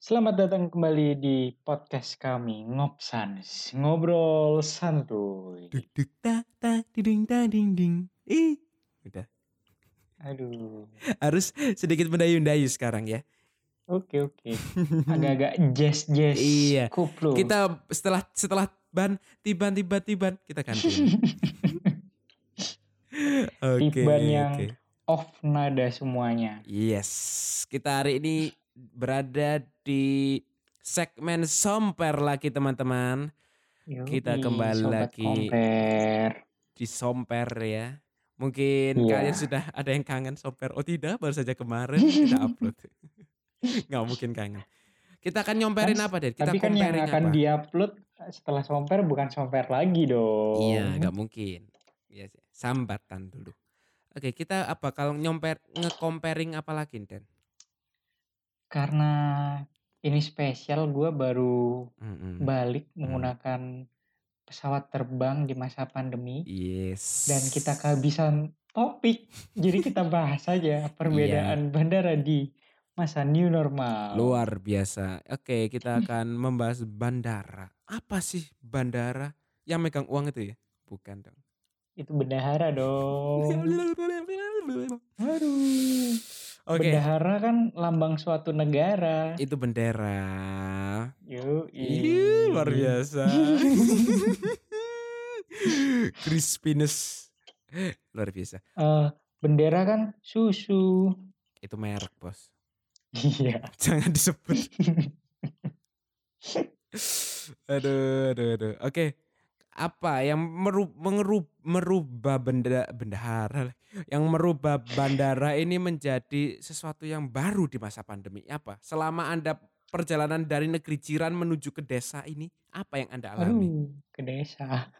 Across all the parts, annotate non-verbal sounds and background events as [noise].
Selamat datang kembali di podcast kami Ngopsans, ngobrol santuy. Duk duk ta ta ding ta ding ding. Ih, udah. Aduh, Harus sedikit mendayu-dayu sekarang ya. oke oke. [laughs] Agak-agak jazz jazz. Iya. Koplo. Kita setelah setelah ban tiban tiba tiban kita ganti. [laughs] Oke. Tiban yang- oke. off nada semuanya. Yes, kita hari ini berada di segmen somper lagi teman-teman. Kita kembali sobat lagi. Compare. Di somper ya. Mungkin Iya. kalian sudah ada yang kangen somper. Oh tidak, baru saja kemarin [laughs] kita upload. [laughs] Nggak mungkin kangen. Kita akan nyomperin Kan- apa deh? Kita Tapi kan yang akan apa? diupload setelah somper bukan somper lagi dong. Iya, nggak mungkin. Iya sih. Sambatan dulu. Oke, kita apa kalau nyomper nge-comparing apa lagi, Den? Karena ini spesial, gue baru Mm-mm. balik Hmm. menggunakan pesawat terbang di masa pandemi. Yes. dan kita kehabisan topik. Jadi kita bahas saja [laughs] perbedaan bandara di masa new normal. Luar biasa. Oke, kita [laughs] akan membahas bandara. Apa sih bandara? Yang megang uang itu ya? Bukan dong. Itu bendahara dong. [laughs] Aduh. Oke, Bendahara kan lambang suatu negara. itu bendera. Yuk, luar biasa. [laughs] Crispiness. Luar biasa. Eh, bendera kan susu. Itu merek, Bos. Iya. [laughs] Jangan disebut. [laughs] aduh, aduh, aduh. Oke. Apa yang meru, mengeru- merubah benda bendahara yang merubah bandara ini menjadi sesuatu yang baru di masa pandemi apa? Selama Anda perjalanan dari negeri jiran menuju ke desa ini, apa yang Anda alami? Aduh, ke desa.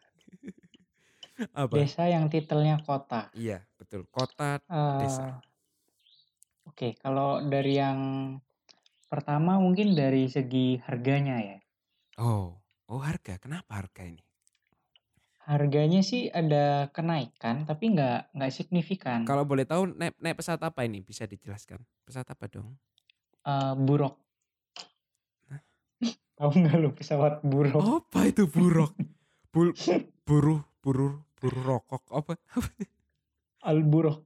Apa? Desa yang titelnya kota. Iya, betul. Kota Eh, Desa. Oke, kalau dari yang pertama mungkin dari segi harganya ya. Oh, oh harga. Kenapa harga ini? Harganya sih ada kenaikan, tapi nggak nggak signifikan. Kalau boleh tahu naik, naik pesawat apa ini? Bisa dijelaskan? Pesawat apa dong? Eh, buruk. [laughs] Tahu nggak lu pesawat buruk? Apa itu buruk? Bul, [laughs] buruh, buruh, buruh rokok apa? [laughs] Al buruk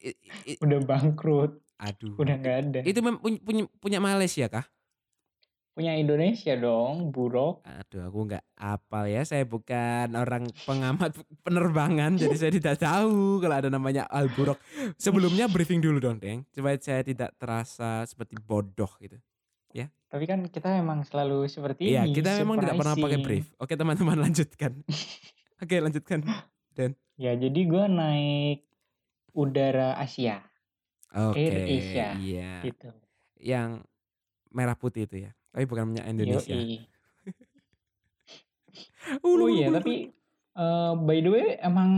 I- i- udah bangkrut, aduh. udah nggak ada. Itu punya, punya Malaysia kah? Punya Indonesia dong, buruk. Aduh, aku nggak apal ya. Saya bukan orang pengamat penerbangan, jadi saya tidak tahu kalau ada namanya Al Buruk. Sebelumnya briefing dulu dong, Deng, supaya saya tidak terasa seperti bodoh gitu. Tapi kan kita emang selalu seperti Iya, ini. kita memang tidak pernah pakai brief. Oke, teman-teman [laughs] lanjutkan. Oke, lanjutkan. Ya, jadi gua naik udara Asia, Oke, Air Asia, iya. gitu. Yang merah putih itu ya. Tapi bukan punya Indonesia. Ulu, [laughs] Oh iya, ulu, tapi eh, by the way emang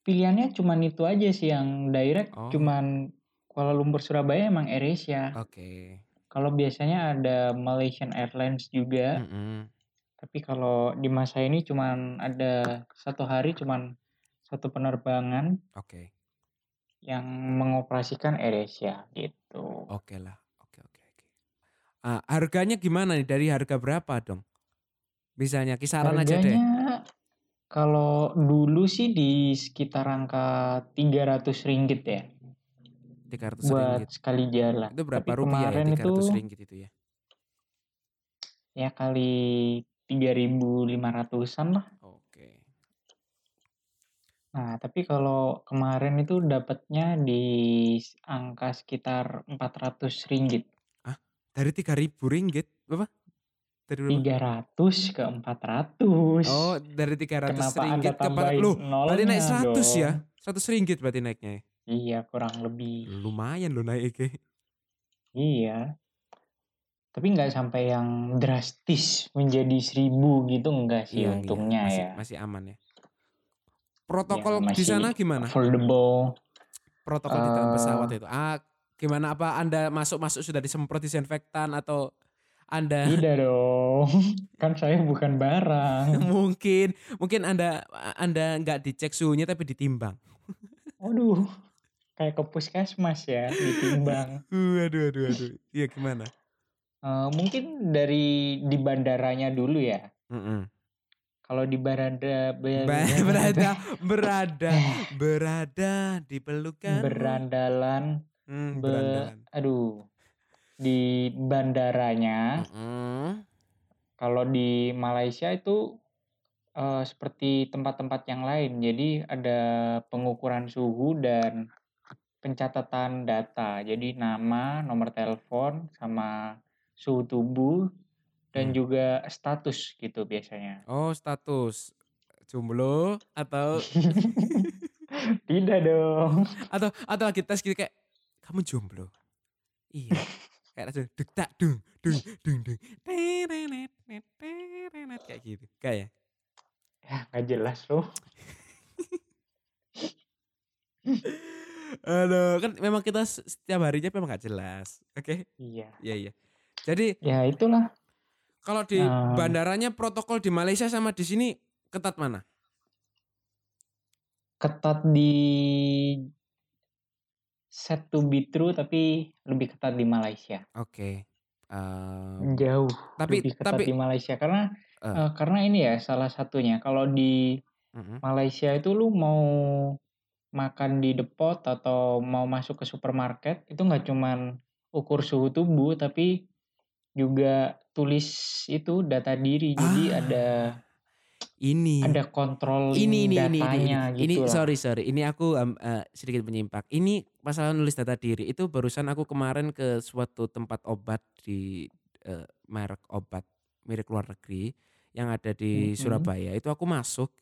pilihannya cuman itu aja sih yang direct Oh. cuman Kuala Lumpur Surabaya emang AirAsia. Oke. Kalau biasanya ada Malaysian Airlines juga, Mm-mm. tapi kalau di masa ini cuman ada satu hari cuman satu penerbangan Oke. yang mengoperasikan AirAsia gitu. Oke lah. Oke, oke, oke. Ah, harganya gimana nih? Dari harga berapa dong? Misalnya kisaran aja deh. Harganya kalau dulu sih di sekitar angka 300 ringgit ya 300 buat ringgit. sekali jalan. Itu berapa Tapi rupiah ya? kemarin 300 itu ringgit itu ya. ya kali 3.500-an lah. Oke. Nah, tapi kalau kemarin itu dapatnya di angka sekitar 400 ringgit. Dari 3000 ringgit. Berapa? Dari berapa? 300 ke 400. Oh, dari 300 Kenapa Anda ringgit ke 400. tambahin Loh, berarti naik 100 ya? dong? 100 ringgit berarti naiknya. ya? Iya, kurang lebih. Lumayan loh naiknya. Iya. Tapi nggak sampai yang drastis menjadi 1000 gitu enggak sih Iya, iya. untungnya masih, ya. Masih aman ya. Ya, Protokol di masih sana gimana? affordable. Protokol di dalam Eh. pesawat itu. Ah, gimana apa Anda masuk-masuk sudah disemprot disinfektan atau Anda Tidak [laughs] dong. Kan saya bukan barang. [laughs] mungkin mungkin Anda Anda nggak dicek suhunya tapi ditimbang. [laughs] Waduh. kayak ke puskesmas ya ditimbang. Uh, aduh aduh aduh. Iya gimana? Uh, mungkin dari di bandaranya dulu ya. Mm-mm. Kalau di berada Ba- berada berada berada di pelukan berandalan hmm, be, berandalan. aduh di bandaranya Mm-mm. kalau di Malaysia itu eh, seperti tempat-tempat yang lain jadi ada pengukuran suhu dan pencatatan data jadi nama nomor telepon sama suhu tubuh dan Hmm. juga status gitu biasanya Oh status jomblo atau [laughs] tidak dong atau atau lagi tes gitu kayak kamu jomblo? Iya. Kayak langsung duk tak dung dung dung dung terenet, net, terenet, kayak gitu. Kayak ya? Nggak jelas loh [laughs] aduh kan memang kita setiap harinya memang gak jelas oke? Iya. Iya iya. Jadi ya itulah. kalau di Em. bandaranya protokol di Malaysia sama di sini ketat mana? Ketat di set to be true tapi lebih ketat di Malaysia. Oke Em, jauh tapi lebih ketat tapi di Malaysia. Karena Eh. eh, karena ini ya salah satunya. Kalau di Mm-mm. Malaysia itu lu mau makan di depot atau mau masuk ke supermarket itu nggak cuman ukur suhu tubuh tapi juga tulis itu data diri. Jadi Ah, ada ini. Ada kontrol ini ini ini ini ini, ini gitu lah. sorry sorry. Ini aku em, eh, sedikit menyimpak ini masalah nulis data diri itu barusan aku kemarin ke suatu tempat obat di eh, merek obat milik luar negeri yang ada di Mhm. Surabaya. Itu aku masuk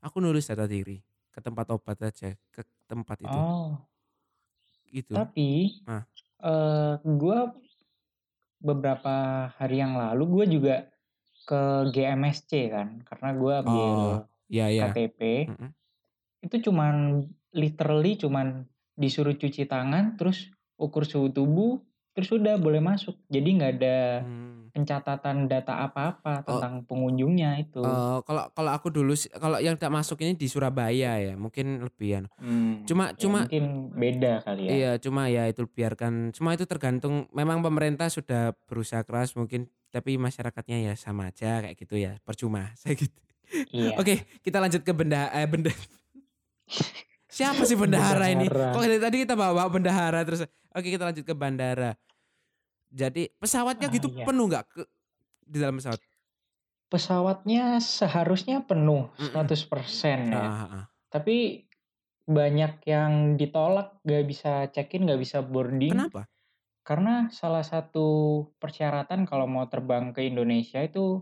aku nulis data diri ke tempat obat aja ke tempat itu. Oh, gitu. Tapi Ah. eh gua beberapa hari yang lalu gue juga ke GMSC kan karena gue ambil oh ya ya KTP Mm-mm. itu cuman literally cuman disuruh cuci tangan terus ukur suhu tubuh terus udah boleh masuk jadi nggak ada Hmm. pencatatan data apa-apa Oh. tentang pengunjungnya itu Eh, kalau kalau aku dulu kalau yang tak masuk ini di Surabaya ya mungkin lebih anu. Hmm, cuma ya cuma mungkin beda kali ya Iya, cuma ya itu biarkan. Cuma itu tergantung. Memang pemerintah sudah berusaha keras mungkin, tapi masyarakatnya ya sama aja kayak gitu ya. Percuma, [laughs] saya gitu. Iya. Oke, kita lanjut ke benda. Eh, benda. [laughs] Siapa sih bendahara ini? Kok dari tadi kita bawa bendahara terus. Oke, kita lanjut ke bandara. Jadi pesawatnya Ah, gitu iya. penuh nggak ke di dalam pesawat? pesawatnya seharusnya penuh Mm-mm. 100% ya Ah, ah, ah. tapi banyak yang ditolak gak bisa check-in gak bisa boarding Kenapa? Karena salah satu persyaratan kalau mau terbang ke Indonesia itu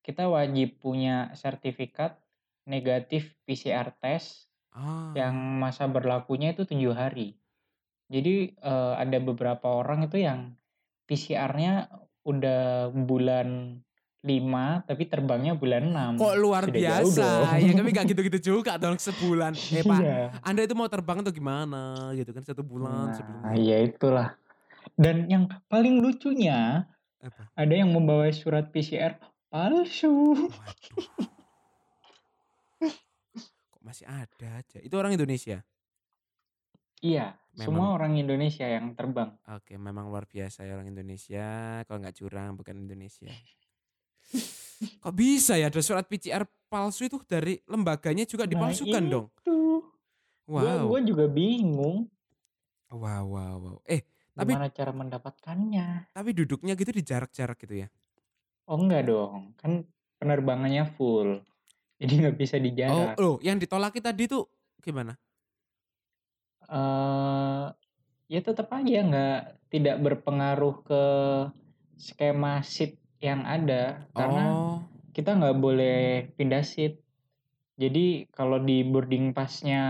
kita wajib punya sertifikat negatif PCR test Ah. yang masa berlakunya itu tujuh hari jadi eh, ada beberapa orang itu yang PCR-nya udah bulan 5 tapi terbangnya bulan 6 Kok luar Sudah biasa? Ya tapi gak [laughs] gitu-gitu juga dong sebulan. Eh Pak, Iya. Anda itu mau terbang atau gimana gitu kan satu bulan Nah, iya itulah. Dan yang paling lucunya Apa? ada yang membawa surat PCR palsu. Waduh. Kok masih ada aja? Itu orang Indonesia. Iya, semua orang Indonesia yang terbang. Oke, memang luar biasa ya orang Indonesia. Kalau nggak curang bukan Indonesia. [laughs] Kok bisa ya ada surat PCR palsu itu dari lembaganya juga dipalsukan Nah, dong? Wow. gua juga bingung Wow, wow, wow. Eh, tapi gimana cara mendapatkannya. tapi duduknya gitu di jarak-jarak gitu ya. Oh enggak dong, kan penerbangannya full. [laughs] Jadi nggak bisa di Oh, jarak. loh, yang ditolaki tadi tuh gimana? eh ya tetap aja nggak tidak berpengaruh ke skema seat yang ada karena Oh, kita nggak boleh pindah seat. Jadi kalau di boarding passnya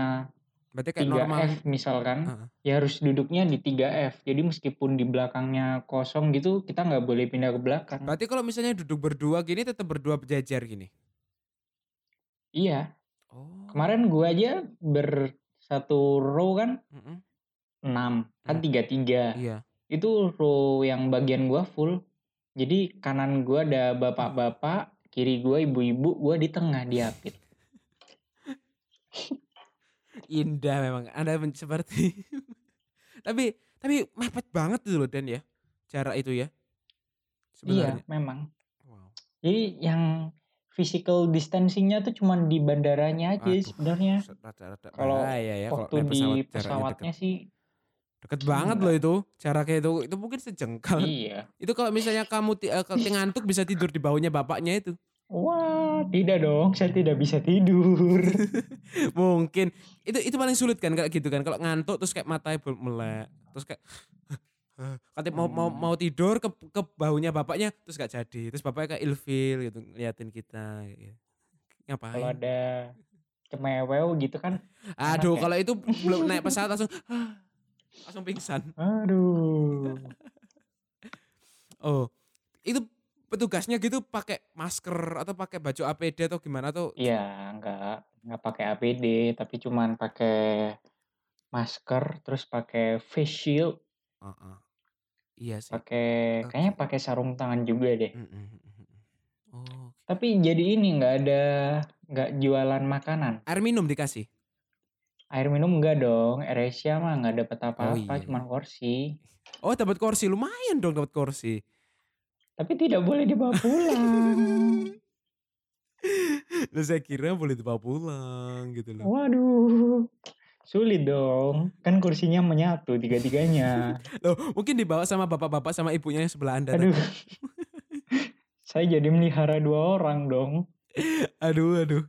berarti kayak normal. 3F misalkan, Heeh. ya harus duduknya di 3F. Jadi meskipun di belakangnya kosong gitu, kita nggak boleh pindah ke belakang. Berarti kalau misalnya duduk berdua gini tetap berdua berjajar gini. Iya, Oh. kemarin gua aja bersatu row kan Mm-mm. 6, kan Hmm. 3-3. Iya. Itu row yang bagian gua full. Jadi kanan gua ada bapak-bapak, kiri gua ibu-ibu, gua di tengah diapit. [laughs] Indah memang, Anda seperti [laughs] tapi tapi mepet banget itu loh Dan ya, jarak itu ya? Iya, Sebenarnya? memang. Wow. Jadi yang physical distancing-nya tuh cuman di bandaranya aja Aduh, sebenarnya. Kalau bahaya ya kalau waktu naik di pesawat jaraknya deket. pesawatnya sih Deket banget loh itu, jaraknya itu, itu mungkin sejengkal. Iya. Itu kalau misalnya kamu ke [laughs] ngantuk bisa tidur di bahunya bapaknya itu. Wah, tidak dong, saya tidak bisa tidur. [laughs] Mungkin, itu itu paling sulit kan kayak gitu kan, kalau ngantuk terus kayak matanya melek, terus kayak [sighs] katanya mau mau mau tidur ke ke bahunya bapaknya terus gak jadi, terus bapaknya kayak ilfil gitu ngeliatin kita gitu. Kalau Ngapain? ada cemewew gitu kan Aduh ya. kalau itu belum naik pesawat langsung [gasps] langsung pingsan. Aduh. [laughs] Oh, itu petugasnya gitu pakai masker atau pakai baju APD atau gimana atau Iya, enggak enggak pakai APD, tapi cuman pakai masker, terus pakai face shield. Heeh. Iya sih. Pakai kayaknya pakai sarung tangan juga deh. Mhm mhm. Oh. Tapi jadi ini nggak ada nggak jualan makanan. Air minum dikasih? Air minum enggak dong, AirAsia mah nggak dapet Oh apa-apa, iya cuman iya. kursi. Oh dapat kursi, lumayan dong dapat kursi. Tapi tidak boleh dibawa pulang. [laughs] Loh saya kira boleh dibawa pulang gitu loh. Waduh, sulit dong, kan kursinya menyatu tiga-tiganya. [laughs] Loh mungkin dibawa sama bapak-bapak sama ibunya yang sebelah Anda Aduh. [laughs] Saya jadi melihara 2 orang dong. Aduh aduh.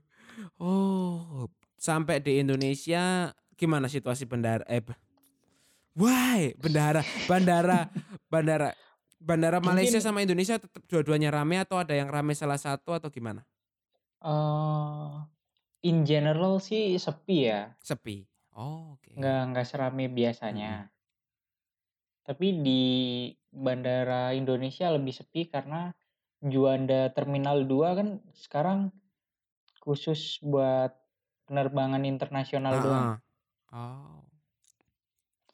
Oh, sampai di Indonesia gimana situasi bendara eh why bendara bandara bandara bandara Malaysia Mungkin sama Indonesia tetap dua-duanya rame atau ada yang rame salah satu atau gimana? Eee, in general sih sepi ya. Sepi? Oh oke. Nggak nggak serame biasanya. Tapi di bandara Indonesia lebih sepi karena Juanda Terminal 2 kan sekarang khusus buat penerbangan internasional doang. Heeh. Oh.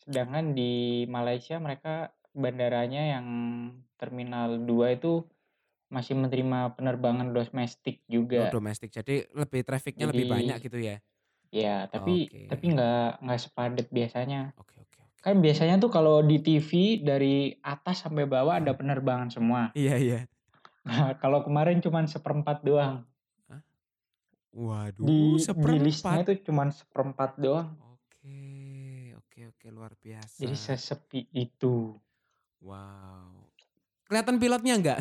Sedangkan di Malaysia mereka bandaranya yang Terminal 2 itu masih menerima penerbangan domestik Oh juga. domestik, jadi lebih traffic-nya lebih banyak Jadi gitu ya? ya, tapi tapi Oke. nggak nggak sepadat biasanya. Oke oke oke. Kan biasanya tuh kalau di TV dari atas sampai bawah ada penerbangan semua. [laughs] Iya iya. Nah, kalau kemarin cuman 1/4 doang. Hah? Waduh Di di list-nya 1/4? itu cuman 1/4 doang. Oke, oke oke luar Jadi biasa. sesepi itu. Wow. Kelihatan pilotnya enggak?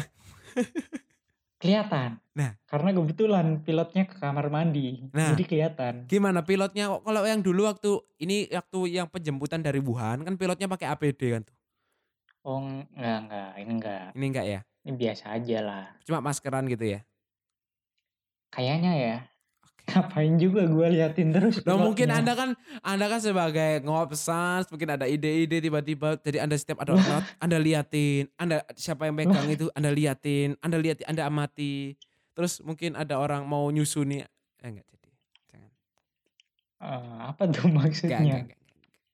[laughs] Kelihatan. Nah. Karena kebetulan pilotnya ke kamar mandi, Nah, jadi kelihatan. gimana pilotnya kalau yang dulu waktu ini waktu yang penjemputan dari Wuhan kan pilotnya pakai APD kan tuh? Oh, enggak enggak, ini enggak. Ini enggak ya? Ini biasa aja lah. Cuma maskeran gitu ya? Kayaknya ya. Ngapain juga gua liatin terus Loh mungkin. Anda kan Anda kan sebagai ngopsas mungkin ada ide-ide tiba-tiba jadi Anda setiap ada Wah. pilot Anda liatin, Anda siapa yang pegang itu Anda liatin, Anda lihat Anda amati. Terus mungkin ada orang mau nyusuni eh enggak jadi. Jangan. Eee, apa tuh Enggak enggak maksudnya? enggak enggak.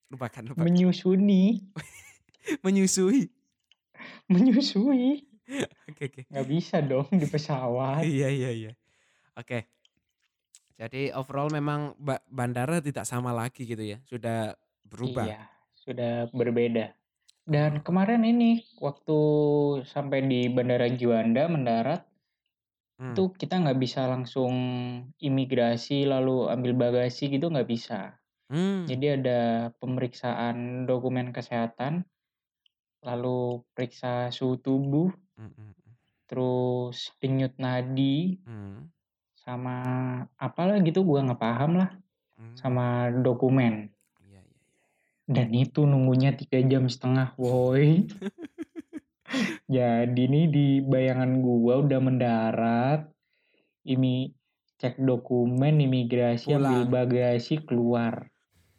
Lupakan lupakan. Menyusuni. [laughs] Menyusui. Menyusui. [laughs] Oke oke. Nggak bisa dong di pesawat. Iya iya iya. Oke. Jadi overall memang ba bandara tidak sama lagi gitu ya, sudah berubah? Iya, sudah berbeda. Dan Oh. kemarin ini waktu sampai di Bandara Juanda mendarat, Mmm. itu kita nggak bisa langsung imigrasi lalu ambil bagasi gitu nggak bisa. Mmm. Jadi ada pemeriksaan dokumen kesehatan, lalu periksa suhu tubuh, Mhm mhm. terus denyut nadi, Mmm. Sama apalah gitu gua nggak paham lah, Mmm. sama dokumen. Iya iya iya iya. Dan itu nunggunya 3 jam setengah woy. [laughs] Jadi nih di bayangan gua udah mendarat, imi cek dokumen, imigrasi, ambil bagasi, keluar.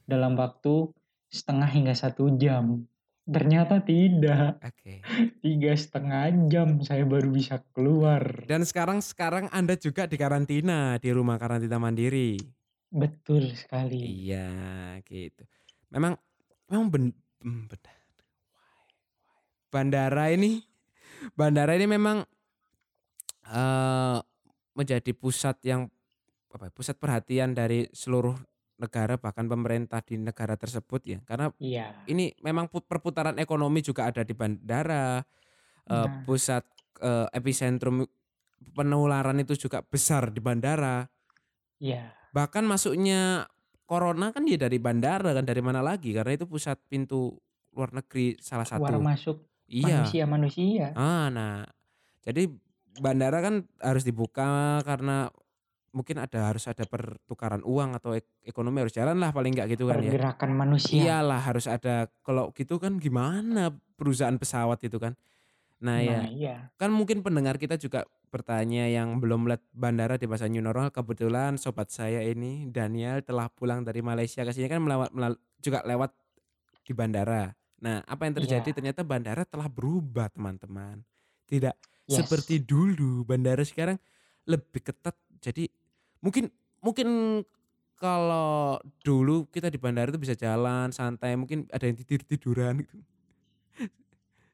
Dalam waktu setengah hingga 1 jam. Ternyata tidak. Oke. 3,5 jam saya baru bisa keluar. Dan sekarang sekarang Anda juga dikarantina, di rumah karantina mandiri? Betul sekali. Iya gitu. Memang memang ben why why bandara ini bandara ini memang, eee, menjadi pusat yang apa ya, pusat perhatian dari seluruh negara bahkan pemerintah di negara tersebut ya. Karena Iya. ini memang put perputaran ekonomi juga ada di bandara, eee, Nah. pusat, eee, epicentrum penularan itu juga besar di bandara. Iya. Bahkan masuknya corona kan ya dari bandara kan, dari mana lagi, karena itu pusat pintu luar negeri salah satu. masuk Iya. manusia-manusia. Ah, nah, jadi bandara kan harus dibuka karena mungkin ada harus ada pertukaran uang atau ek ekonomi harus jalan lah paling nggak gitu kan ya. Pergerakan manusia. Iyalah harus ada, kalau gitu kan gimana perusahaan pesawat itu kan. Nah ya, Nah, iya. kan mungkin pendengar kita juga bertanya yang belum lihat bandara di masa new normal, kebetulan sobat saya ini Daniel telah pulang dari Malaysia ke sini kan melewat melal juga lewat di bandara. Nah, apa yang terjadi Iya. ternyata bandara telah berubah teman-teman. Tidak Yes. seperti dulu, bandara sekarang lebih ketat. Jadi mungkin mungkin kalau dulu kita di bandara itu bisa jalan santai, mungkin ada yang tidur-tiduran gitu.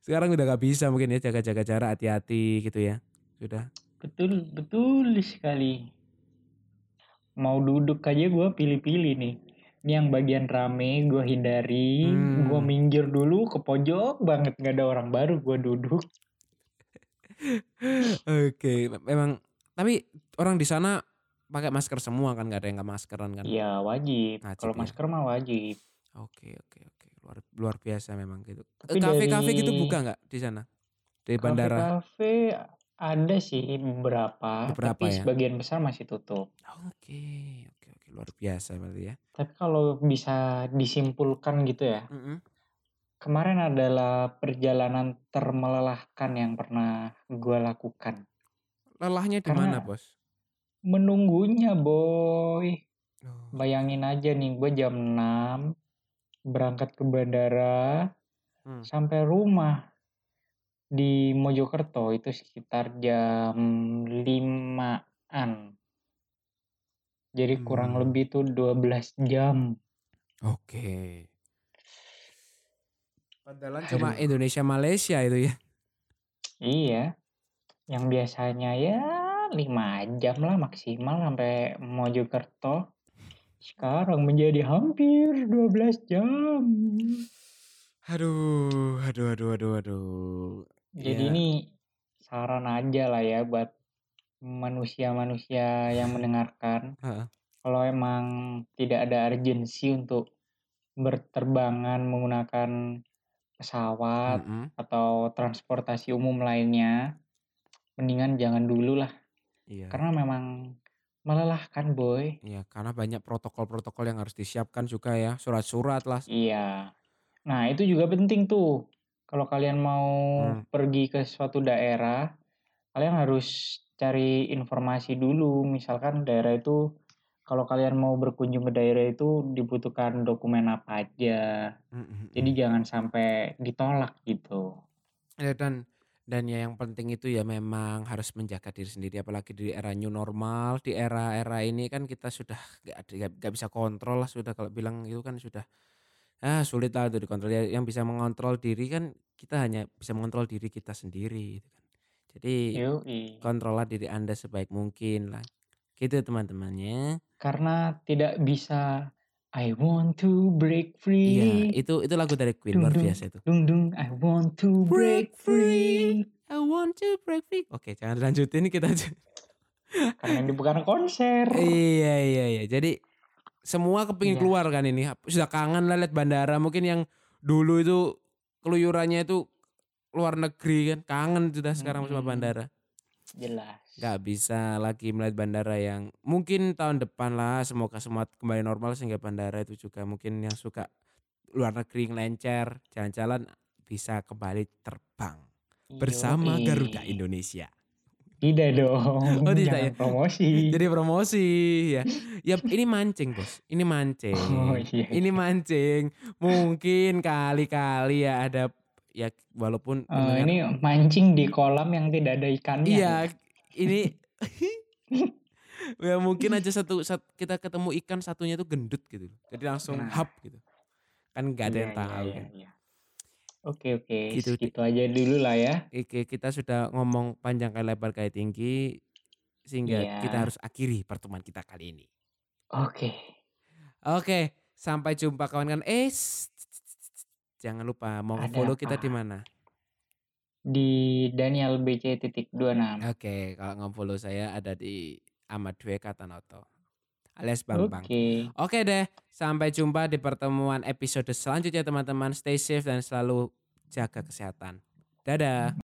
Sekarang udah nggak bisa mungkin ya, jaga-jaga jarak, hati-hati gitu ya, sudah. Betul betul sekali. Mau duduk aja gua pilih-pilih nih. Ini yang bagian rame gua hindari, gua Mmm. minggir dulu ke pojok banget, nggak ada orang baru gua duduk. [laughs] Oke, me memang tapi orang di sana pakai masker semua kan, nggak ada yang nggak maskeran kan? Iya wajib, Wajib kalau ya? masker mah wajib. Oke oke oke, luar luar biasa memang gitu. Tapi kafe-kafe dari gitu buka nggak di sana? Di bandara? Kafe-kafe ada sih beberapa, Beberapa tapi ya? sebagian besar masih tutup. Oke oke oke, luar biasa berarti ya. Tapi kalau bisa disimpulkan gitu ya, Mhm. kemarin adalah perjalanan termelelahkan yang pernah gua lakukan. Lelahnya di mana, Bos? Menunggunya, Boy. Oh. Bayangin aja nih gua jam 6 berangkat ke bandara, Hmm. sampai rumah di Mojokerto itu sekitar jam 5.00-an. Jadi kurang Mmm. lebih tuh 12 jam. Oke. Padahal cuma. Indonesia Malaysia itu ya. Iya, yang biasanya ya 5 jam lah maksimal sampai Mojokerto, sekarang menjadi hampir 12 jam. Aduh aduh aduh aduh aduh. Jadi Iya. ini saran aja lah ya buat manusia-manusia yang [laughs] mendengarkan. Kalau emang tidak ada urgensi untuk berterbangan menggunakan pesawat Mhm. atau transportasi umum lainnya, mendingan jangan dulu lah. Iya. Karena memang melelahkan, Boy. Iya, karena banyak protokol-protokol yang harus disiapkan juga ya, surat-surat lah. Iya. Nah, itu juga penting tuh. Kalau kalian mau Hmm. pergi ke suatu daerah, kalian harus cari informasi dulu. Misalkan daerah itu kalau kalian mau berkunjung ke daerah itu dibutuhkan dokumen apa aja. Mhm Jadi mhm. jangan sampai ditolak gitu. Ya dan dan ya yang penting itu ya memang harus menjaga diri sendiri apalagi di era new normal, di era-era ini kan kita sudah ada nggak bisa kontrol lah sudah kalau bilang itu kan sudah, ah, sulit lah untuk dikontrol. Ya yang bisa mengontrol diri kan kita hanya bisa mengontrol diri kita sendiri gitu kan. Jadi Yoi. kontrollah diri Anda sebaik mungkin lah. Gitu teman-temannya. Karena tidak bisa I want to break Iya, free. itu itu lagu dari Queen, Dung luar biasa itu. dung dung, I want to break free. I want to break free. Oke, jangan dilanjutin kita aja. Karena ini bukan konser. Iya iya iya. Jadi semua kepingin Iya. keluar kan ini. Sudah kangen lah lihat bandara. Mungkin yang dulu itu keluyurannya itu luar negeri kan, kangen sudah sekarang sama Mhm. bandara. Jelas. Nggak bisa lagi melihat bandara yang mungkin tahun depan lah semoga semua kembali normal sehingga bandara itu juga mungkin yang suka luar negeri ngelencer, jalan-jalan bisa kembali terbang bersama Garuda Yoi. Indonesia. Tidak dong, [laughs] Oh tidak ya? promosi. Jadi promosi ya. Ya ini mancing, Bos. Ini mancing. [laughs] Oh iya Ini iya. mancing. Mungkin kali-kali ya ada ya walaupun pendengar ini mancing di kolam yang tidak ada ikannya Iya, ya? Ini [laughs] [laughs] ya mungkin aja satu sat kita ketemu ikan satunya tuh gendut gitu. Jadi langsung Nah. hap gitu. Kan nggak ada Iya yang iya tahu iya kan. iya. Oke oke, Gitu di segitu aja dulu lah ya. Oke, kita sudah ngomong panjang kali lebar kali tinggi, sehingga kita Iya. harus akhiri pertemuan kita kali ini. Oke. Oke, sampai jumpa kawan-kawan. Eh, jangan lupa mau Ada nge-follow kita di apa? mana? Di Daniel BC.26. Oke, kalau nge-follow saya ada di Ahmad Dwe Katanoto alias Bambang. Oke. Oke deh, sampai jumpa di pertemuan episode selanjutnya teman-teman. Stay safe dan selalu jaga kesehatan. Dadah.